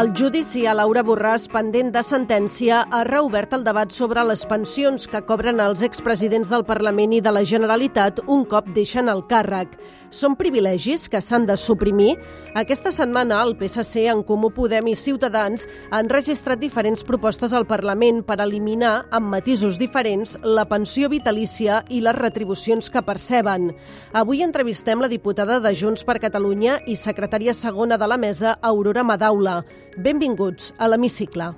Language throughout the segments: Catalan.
El judici a Laura Borràs, pendent de sentència, ha reobert el debat sobre les pensions que cobren els expresidents del Parlament i de la Generalitat un cop deixen el càrrec. Són privilegis que s'han de suprimir? Aquesta setmana el PSC, en Comú Podem i Ciutadans han registrat diferents propostes al Parlament per eliminar, amb matisos diferents, la pensió vitalícia i les retribucions que perceben. Avui entrevistem la diputada de Junts per Catalunya i secretària segona de la mesa, Aurora Madaula. Benvinguts a l'Hemicicle.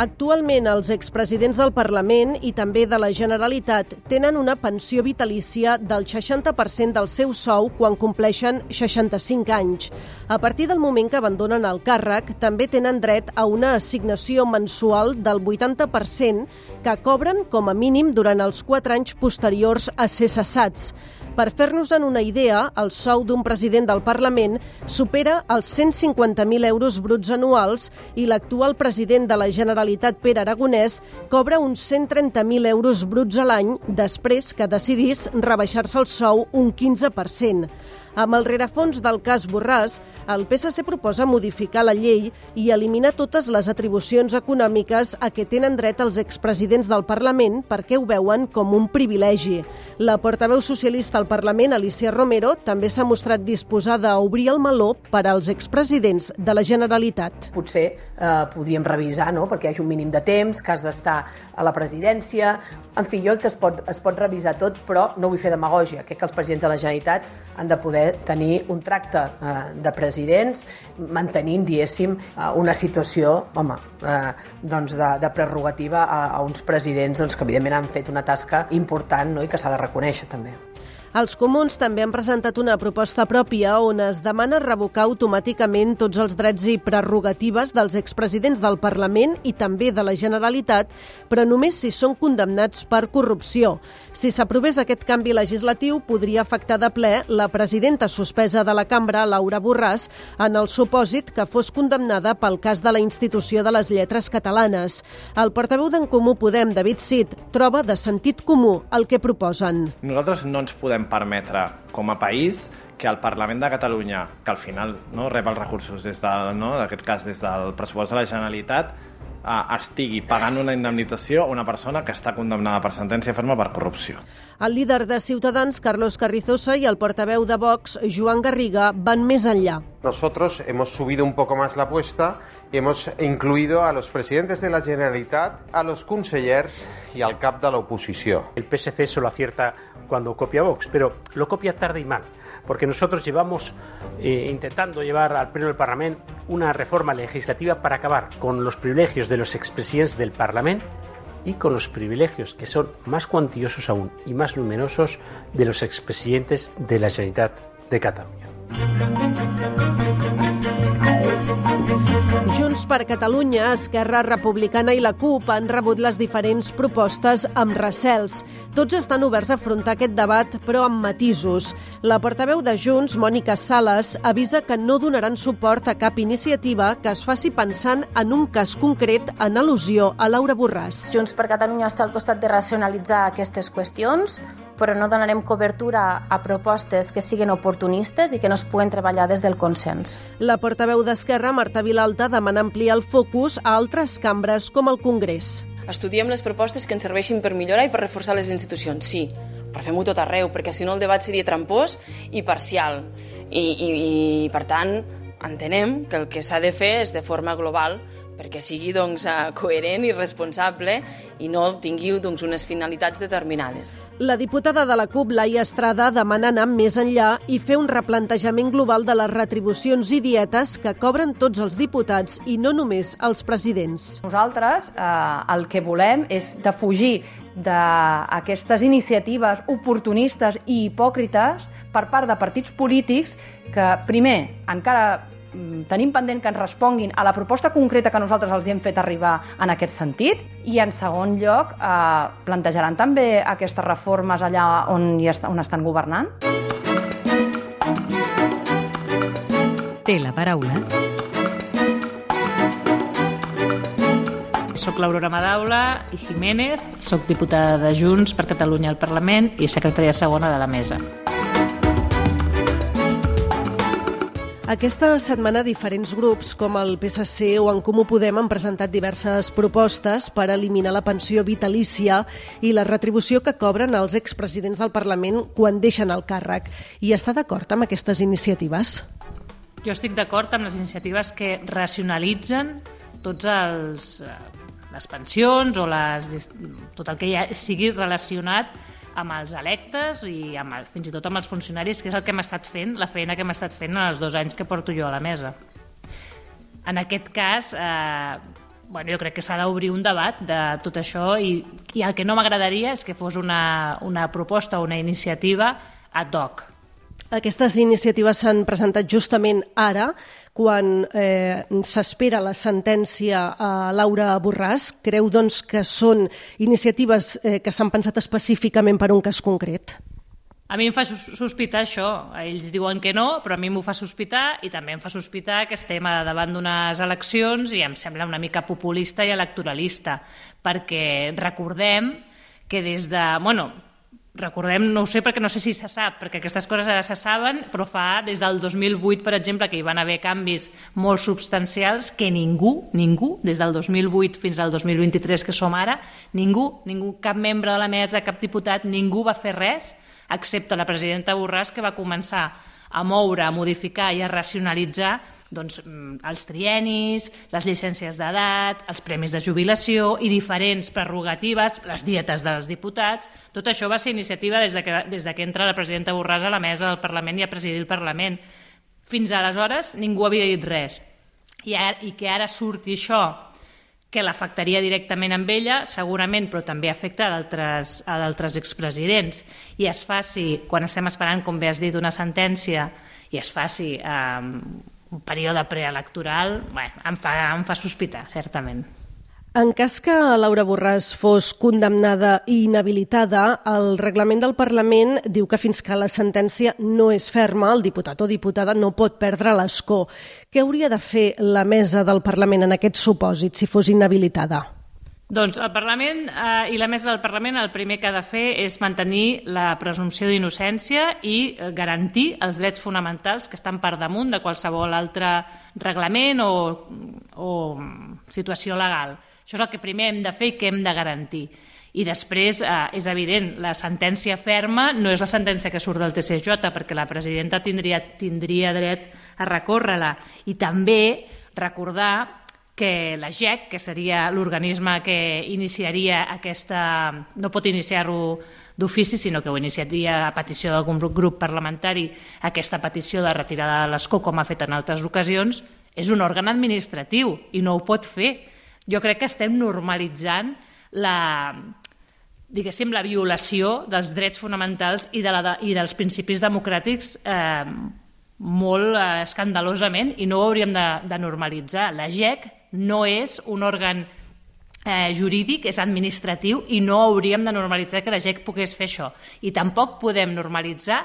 Actualment, els expresidents del Parlament i també de la Generalitat tenen una pensió vitalícia del 60% del seu sou quan compleixen 65 anys. A partir del moment que abandonen el càrrec, també tenen dret a una assignació mensual del 80% que cobren com a mínim durant els 4 anys posteriors a ser cessats. Per fer-nos en una idea, el sou d'un president del Parlament supera els 150.000 euros bruts anuals i l'actual president de la Generalitat, Pere Aragonès, cobra uns 130.000 euros bruts a l'any després que decidís rebaixar-se el sou un 15%. Amb el rerefons del cas Borràs, el PSC proposa modificar la llei i eliminar totes les atribucions econòmiques a què tenen dret els expresidents del Parlament perquè ho veuen com un privilegi. La portaveu socialista al Parlament, Alicia Romero, també s'ha mostrat disposada a obrir el meló per als expresidents de la Generalitat. Potser eh, podríem revisar, no?, perquè hi hagi un mínim de temps, que has d'estar a la presidència... En fi, jo crec que es pot, es pot revisar tot, però no vull fer demagògia. Crec que els presidents de la Generalitat han de poder tenir un tracte eh, de presidents mantenint, diguéssim, eh, una situació, home, eh, doncs de, de prerrogativa a, a uns presidents doncs, que evidentment han fet una tasca important no? i que s'ha de reconèixer també. Els comuns també han presentat una proposta pròpia on es demana revocar automàticament tots els drets i prerrogatives dels expresidents del Parlament i també de la Generalitat, però només si són condemnats per corrupció. Si s'aprovés aquest canvi legislatiu, podria afectar de ple la presidenta suspesa de la cambra, Laura Borràs, en el supòsit que fos condemnada pel cas de la institució de les lletres catalanes. El portaveu d'en Comú Podem, David Cid, troba de sentit comú el que proposen. Nosaltres no ens podem podem permetre com a país que el Parlament de Catalunya, que al final no, rep els recursos des del, no, en aquest cas des del pressupost de la Generalitat, eh, estigui pagant una indemnització a una persona que està condemnada per sentència ferma per corrupció. El líder de Ciutadans, Carlos Carrizosa, i el portaveu de Vox, Joan Garriga, van més enllà. Nosotros hemos subido un poco más la apuesta y hemos incluido a los presidentes de la Generalitat, a los consellers y al cap de la oposició. El PSC solo acierta cuando copia Vox, pero lo copia tarde y mal porque nosotros llevamos eh, intentando llevar al Pleno del Parlamento una reforma legislativa para acabar con los privilegios de los expresidentes del Parlamento y con los privilegios que son más cuantiosos aún y más luminosos de los expresidentes de la Generalitat de Cataluña. Per Catalunya, Esquerra Republicana i la CUP han rebut les diferents propostes amb recels. Tots estan oberts a afrontar aquest debat, però amb matisos. La portaveu de Junts, Mònica Sales, avisa que no donaran suport a cap iniciativa que es faci pensant en un cas concret en al·lusió a Laura Borràs. Junts per Catalunya està al costat de racionalitzar aquestes qüestions, però no donarem cobertura a propostes que siguin oportunistes i que no es puguen treballar des del consens. La portaveu d'Esquerra, Marta Vilalta, demana ampliar el focus a altres cambres com el Congrés. Estudiem les propostes que ens serveixin per millorar i per reforçar les institucions, sí, però fem-ho tot arreu, perquè si no el debat seria trampós i parcial. I, i, i per tant, entenem que el que s'ha de fer és de forma global perquè sigui doncs, eh, coherent i responsable i no tingui doncs, unes finalitats determinades. La diputada de la CUP, Laia Estrada, demana anar més enllà i fer un replantejament global de les retribucions i dietes que cobren tots els diputats i no només els presidents. Nosaltres eh, el que volem és defugir d'aquestes iniciatives oportunistes i hipòcrites per part de partits polítics que, primer, encara tenim pendent que ens responguin a la proposta concreta que nosaltres els hem fet arribar en aquest sentit i en segon lloc eh, plantejaran també aquestes reformes allà on, hi est on estan governant? Té la paraula Soc l'Aurora Madaula i Jiménez, soc diputada de Junts per Catalunya al Parlament i secretària segona de la mesa. Aquesta setmana diferents grups com el PSC o en Comú Podem han presentat diverses propostes per eliminar la pensió vitalícia i la retribució que cobren els expresidents del Parlament quan deixen el càrrec. I està d'acord amb aquestes iniciatives? Jo estic d'acord amb les iniciatives que racionalitzen tots els, eh, les pensions o les, tot el que ja sigui relacionat amb els electes i amb el, fins i tot amb els funcionaris, que és el que hem estat fent, la feina que hem estat fent en els dos anys que porto jo a la mesa. En aquest cas, eh, bueno, jo crec que s'ha d'obrir un debat de tot això i, i el que no m'agradaria és que fos una, una proposta o una iniciativa ad hoc. Aquestes iniciatives s'han presentat justament ara, quan eh, s'espera la sentència a Laura Borràs. Creu doncs, que són iniciatives eh, que s'han pensat específicament per un cas concret? A mi em fa sospitar això. Ells diuen que no, però a mi m'ho fa sospitar i també em fa sospitar que estem davant d'unes eleccions i em sembla una mica populista i electoralista, perquè recordem que des de... Bueno, recordem, no ho sé perquè no sé si se sap, perquè aquestes coses ara se saben, però fa des del 2008, per exemple, que hi van haver canvis molt substancials que ningú, ningú, des del 2008 fins al 2023 que som ara, ningú, ningú, cap membre de la mesa, cap diputat, ningú va fer res, excepte la presidenta Borràs, que va començar a moure, a modificar i a racionalitzar doncs, mm, els trienis, les llicències d'edat, els premis de jubilació i diferents prerrogatives, les dietes dels diputats. Tot això va ser iniciativa des de que, des de que entra la presidenta Borràs a la mesa del Parlament i a presidir el Parlament. Fins aleshores ningú havia dit res. I, ara, i que ara surti això que l'afectaria directament amb ella, segurament, però també afecta a d'altres expresidents, i es faci, quan estem esperant, com bé has dit, una sentència, i es faci eh, un període preelectoral, bueno, em, fa, em fa sospitar, certament. En cas que Laura Borràs fos condemnada i inhabilitada, el reglament del Parlament diu que fins que la sentència no és ferma, el diputat o diputada no pot perdre l'escó. Què hauria de fer la mesa del Parlament en aquest supòsit si fos inhabilitada? Doncs el Parlament eh, i la mesa del Parlament el primer que ha de fer és mantenir la presumpció d'innocència i eh, garantir els drets fonamentals que estan per damunt de qualsevol altre reglament o, o situació legal. Això és el que primer hem de fer i que hem de garantir. I després, eh, és evident, la sentència ferma no és la sentència que surt del TCJ, perquè la presidenta tindria, tindria dret a recórrer-la. I també recordar que la GEC, que seria l'organisme que iniciaria aquesta... no pot iniciar-ho d'ofici, sinó que ho iniciaria a petició d'algun grup parlamentari aquesta petició de retirada de l'escó, com ha fet en altres ocasions, és un òrgan administratiu i no ho pot fer. Jo crec que estem normalitzant la, diguéssim, la violació dels drets fonamentals i, de la, i dels principis democràtics eh, molt eh, escandalosament i no ho hauríem de, de normalitzar. La GEC no és un òrgan eh, jurídic, és administratiu i no hauríem de normalitzar que la GEC pogués fer això. I tampoc podem normalitzar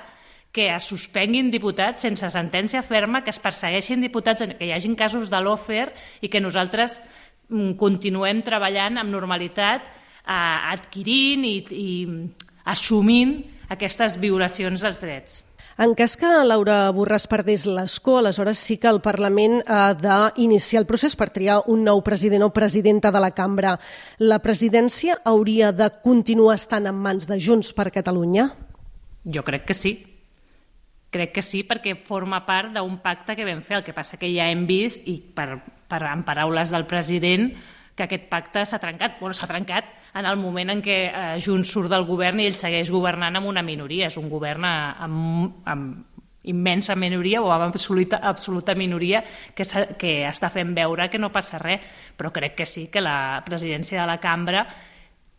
que es suspenguin diputats sense sentència ferma, que es persegueixin diputats, que hi hagin casos de l'OFER i que nosaltres mm, continuem treballant amb normalitat, eh, adquirint i, i assumint aquestes violacions dels drets. En cas que Laura Borràs perdés l'escó, aleshores sí que el Parlament ha d'iniciar el procés per triar un nou president o presidenta de la cambra. La presidència hauria de continuar estant en mans de Junts per Catalunya? Jo crec que sí. Crec que sí, perquè forma part d'un pacte que vam fer. El que passa que ja hem vist, i per, per, en paraules del president, que aquest pacte s'ha trencat. Bueno, s'ha trencat en el moment en què eh, Junts surt del govern i ell segueix governant amb una minoria. És un govern eh, amb, amb immensa minoria o amb absoluta, absoluta minoria que, que està fent veure que no passa res. Però crec que sí, que la presidència de la cambra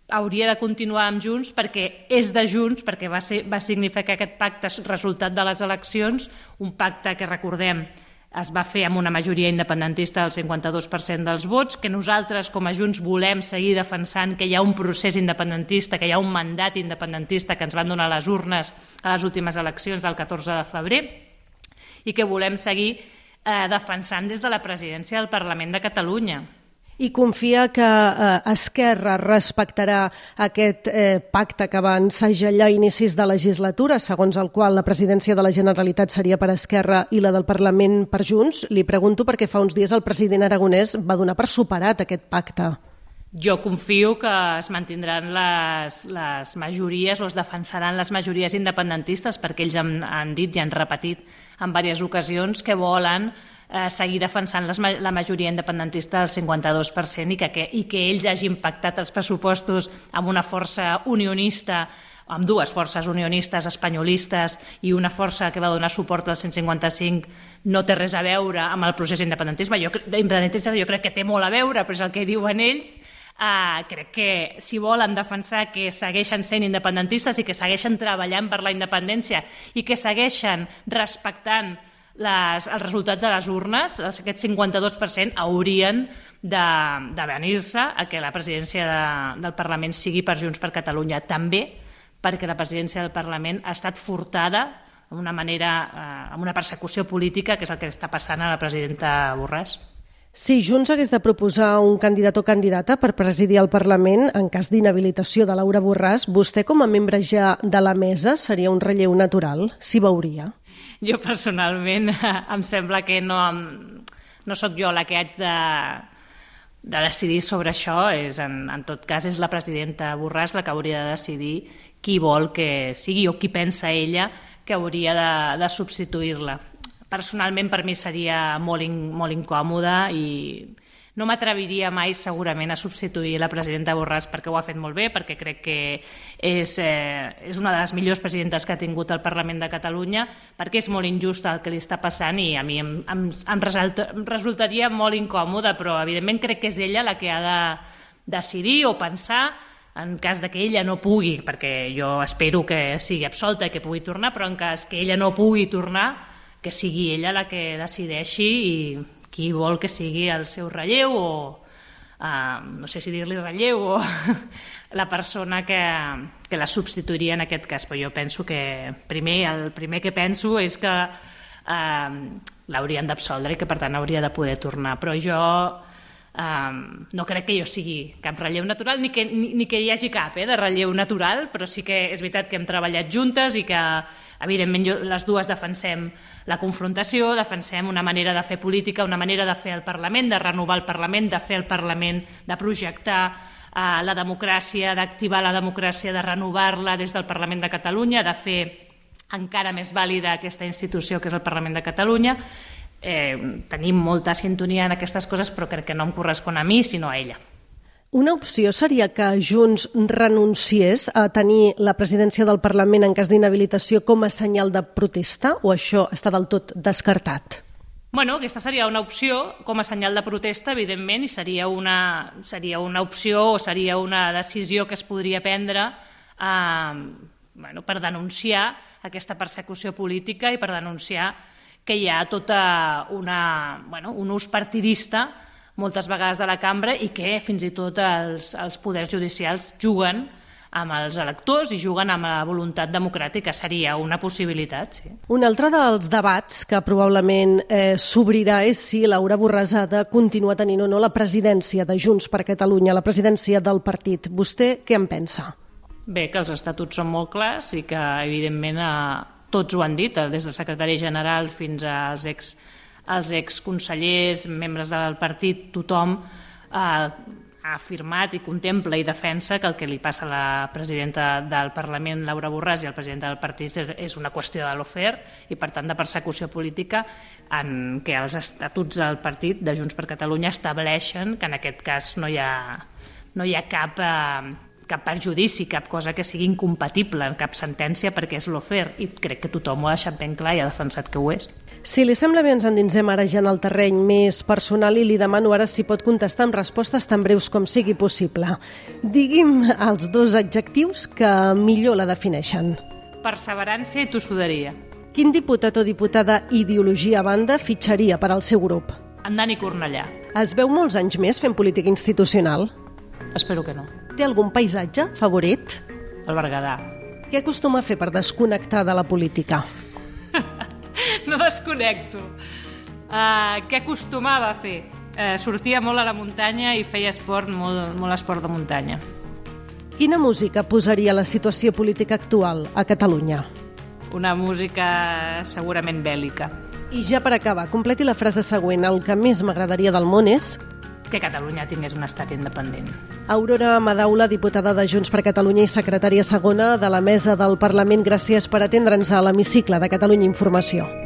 hauria de continuar amb Junts perquè és de Junts, perquè va, ser, va significar aquest pacte resultat de les eleccions, un pacte que recordem es va fer amb una majoria independentista del 52% dels vots, que nosaltres com a Junts volem seguir defensant que hi ha un procés independentista, que hi ha un mandat independentista que ens van donar les urnes a les últimes eleccions del 14 de febrer i que volem seguir eh, defensant des de la presidència del Parlament de Catalunya. I confia que eh, Esquerra respectarà aquest eh, pacte que van segellar a inicis de legislatura, segons el qual la presidència de la Generalitat seria per Esquerra i la del Parlament per Junts. Li pregunto perquè fa uns dies el president aragonès va donar per superat aquest pacte. Jo confio que es mantindran les, les majories o es defensaran les majories independentistes perquè ells han, han dit i han repetit en diverses ocasions que volen eh, seguir defensant les, la majoria independentista del 52% i que, que, i que ells hagin pactat els pressupostos amb una força unionista amb dues forces unionistes espanyolistes i una força que va donar suport al 155 no té res a veure amb el procés independentisme. Jo, independentista jo crec que té molt a veure, però és el que diuen ells. Uh, crec que si volen defensar que segueixen sent independentistes i que segueixen treballant per la independència i que segueixen respectant les, els resultats de les urnes, aquest 52% haurien de, de venir-se a que la presidència de, del Parlament sigui per Junts per Catalunya. També perquè la presidència del Parlament ha estat furtada amb una manera, eh, amb una persecució política, que és el que està passant a la presidenta Borràs. Si Junts hagués de proposar un candidat o candidata per presidir el Parlament en cas d'inhabilitació de Laura Borràs, vostè com a membre ja de la mesa seria un relleu natural? S'hi veuria? Jo personalment em sembla que no, no sóc jo la que haig de, de decidir sobre això. És, en, en tot cas, és la presidenta Borràs la que hauria de decidir qui vol que sigui o qui pensa ella que hauria de, de substituir-la personalment per mi seria molt, in, molt incòmode i no m'atreviria mai segurament a substituir la presidenta Borràs perquè ho ha fet molt bé, perquè crec que és, eh, és una de les millors presidentes que ha tingut el Parlament de Catalunya, perquè és molt injust el que li està passant i a mi em, em, em, resulta, em resultaria molt incòmode, però evidentment crec que és ella la que ha de decidir o pensar en cas de que ella no pugui, perquè jo espero que sigui absolta i que pugui tornar, però en cas que ella no pugui tornar, que sigui ella la que decideixi i qui vol que sigui el seu relleu o uh, no sé si dir-li relleu o la persona que, que la substituiria en aquest cas, però jo penso que primer, el primer que penso és que uh, l'haurien d'absoldre i que per tant hauria de poder tornar, però jo Um, no crec que jo sigui cap relleu natural ni que, ni, ni que hi hagi cap eh, de relleu natural, però sí que és veritat que hem treballat juntes i que evidentment jo, les dues defensem la confrontació, defensem una manera de fer política, una manera de fer el Parlament, de renovar el Parlament, de fer el Parlament, de projectar uh, la democràcia, d'activar la democràcia, de renovar-la des del Parlament de Catalunya, de fer encara més vàlida aquesta institució que és el Parlament de Catalunya eh, tenim molta sintonia en aquestes coses, però crec que no em correspon a mi, sinó a ella. Una opció seria que Junts renunciés a tenir la presidència del Parlament en cas d'inhabilitació com a senyal de protesta o això està del tot descartat? Bueno, aquesta seria una opció com a senyal de protesta, evidentment, i seria una, seria una opció o seria una decisió que es podria prendre eh, bueno, per denunciar aquesta persecució política i per denunciar que hi ha tota una, bueno, un ús partidista moltes vegades de la cambra i que fins i tot els, els poders judicials juguen amb els electors i juguen amb la voluntat democràtica. Seria una possibilitat, sí. Un altre dels debats que probablement eh, s'obrirà és si Laura Borràs ha de continuar tenint o no la presidència de Junts per Catalunya, la presidència del partit. Vostè què en pensa? Bé, que els estatuts són molt clars i que, evidentment, eh, tots ho han dit, des del secretari general fins als ex, als exconsellers, membres del partit, tothom eh, ha afirmat i contempla i defensa que el que li passa a la presidenta del Parlament, Laura Borràs, i al president del partit és una qüestió de l'ofer i, per tant, de persecució política en què els estatuts del partit de Junts per Catalunya estableixen que en aquest cas no hi ha, no hi ha cap eh, cap perjudici, cap cosa que sigui incompatible, cap sentència perquè és l'ofer i crec que tothom ho ha deixat ben clar i ha defensat que ho és. Si li sembla bé, ens endinsem ara ja en el terreny més personal i li demano ara si pot contestar amb respostes tan breus com sigui possible. Digui'm els dos adjectius que millor la defineixen. Perseverància i tossuderia. Quin diputat o diputada ideologia a banda fitxaria per al seu grup? En Dani Cornellà. Es veu molts anys més fent política institucional? Espero que no. Té algun paisatge favorit? El Berguedà. Què acostuma a fer per desconnectar de la política? no desconnecto. Uh, què acostumava a fer? eh, sortia molt a la muntanya i feia esport, molt, molt esport de muntanya. Quina música posaria la situació política actual a Catalunya? Una música segurament bèl·lica. I ja per acabar, completi la frase següent. El que més m'agradaria del món és... Que Catalunya tingués un estat independent. Aurora Madaula, diputada de Junts per Catalunya i secretària segona de la Mesa del Parlament, gràcies per atendre'ns a l'hemicicle de Catalunya Informació.